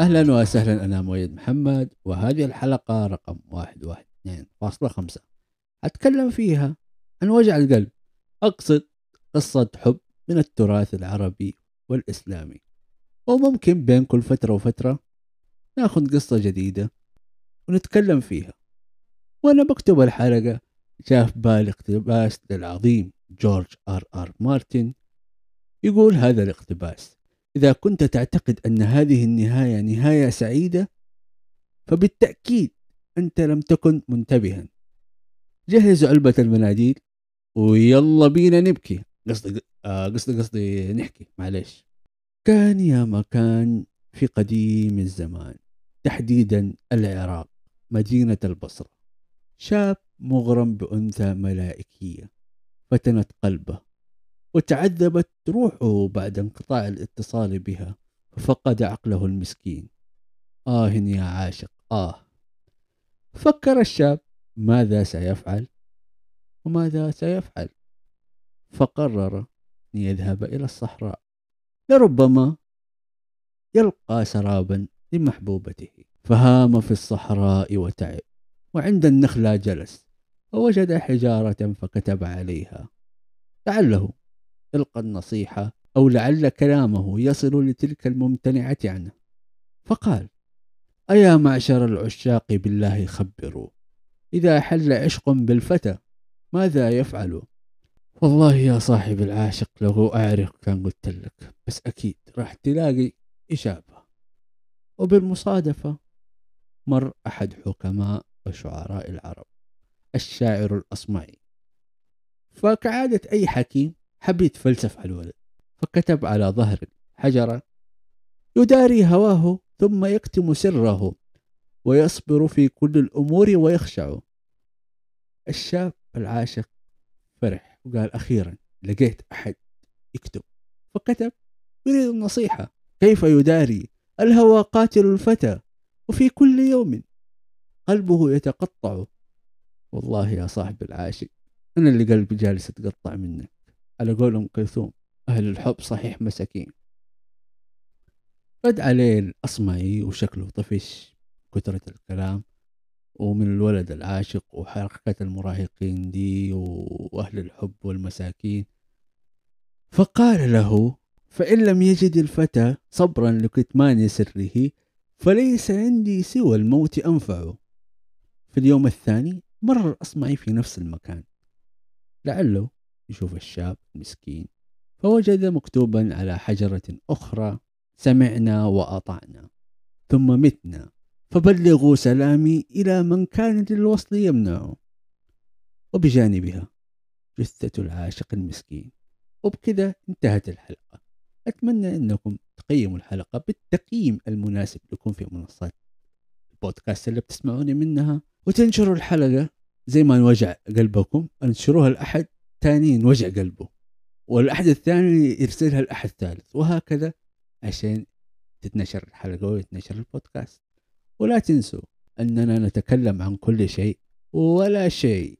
أهلا وسهلا أنا مؤيد محمد وهذه الحلقة رقم واحد واحد اثنين فاصلة خمسة. أتكلم فيها عن وجع القلب. أقصد قصة حب من التراث العربي والإسلامي. وممكن بين كل فترة وفترة ناخذ قصة جديدة ونتكلم فيها. وأنا بكتب الحلقة في بالي اقتباس للعظيم جورج آر آر مارتن يقول هذا الاقتباس. إذا كنت تعتقد أن هذه النهاية نهاية سعيدة فبالتأكيد أنت لم تكن منتبها. جهزوا علبة المناديل ويلا بينا نبكي. قصدي آه قصدي قصدي نحكي معلش كان يا مكان في قديم الزمان تحديدا العراق مدينة البصرة. شاب مغرم بأنثى ملائكية فتنت قلبه. وتعذبت روحه بعد انقطاع الاتصال بها ففقد عقله المسكين. آه يا عاشق آه. فكر الشاب ماذا سيفعل؟ وماذا سيفعل؟ فقرر أن يذهب إلى الصحراء لربما يلقى سرابا لمحبوبته. فهام في الصحراء وتعب وعند النخلة جلس ووجد حجارة فكتب عليها. لعله يلقى النصيحة أو لعل كلامه يصل لتلك الممتنعة عنه. فقال أيا معشر العشاق بالله خبروا. إذا حل عشق بالفتى ماذا يفعل؟ والله يا صاحب العاشق لو أعرف كان قلت لك بس أكيد راح تلاقي إجابة. وبالمصادفة مر أحد حكماء وشعراء العرب الشاعر الأصمعي. فكعادة أي حكيم حب يتفلسف على الولد فكتب على ظهر الحجرة يداري هواه ثم يكتم سره ويصبر في كل الأمور ويخشع. الشاب العاشق فرح وقال أخيرا لقيت أحد يكتب فكتب يريد النصيحة كيف يداري الهوى قاتل الفتى وفي كل يوم قلبه يتقطع. والله يا صاحب العاشق أنا اللي قلبي جالس يتقطع منك. على قول أم كلثوم أهل الحب صحيح مساكين. رد عليه الأصمعي وشكله طفش كثرة الكلام ومن الولد العاشق وحركة المراهقين دي وأهل الحب والمساكين. فقال له فإن لم يجد الفتى صبرا لكتمان سره فليس عندي سوى الموت أنفع في اليوم الثاني مر الأصمعي في نفس المكان. لعله يشوف الشاب مسكين فوجد مكتوبا على حجرة أخرى سمعنا وأطعنا. ثم متنا. فبلغوا سلامي إلى من كان للوصل يمنع. وبجانبها جثة العاشق المسكين. وبكذا انتهت الحلقة. أتمنى أنكم تقيموا الحلقة بالتقييم المناسب لكم في منصات البودكاست اللي بتسمعوني منها وتنشروا الحلقة زي ما نوجع قلبكم. أنشروها لأحد تاني وجع قلبه والأحد الثاني يرسلها الأحد الثالث وهكذا عشان تتنشر الحلقة ويتنشر البودكاست. ولا تنسوا أننا نتكلم عن كل شيء ولا شيء.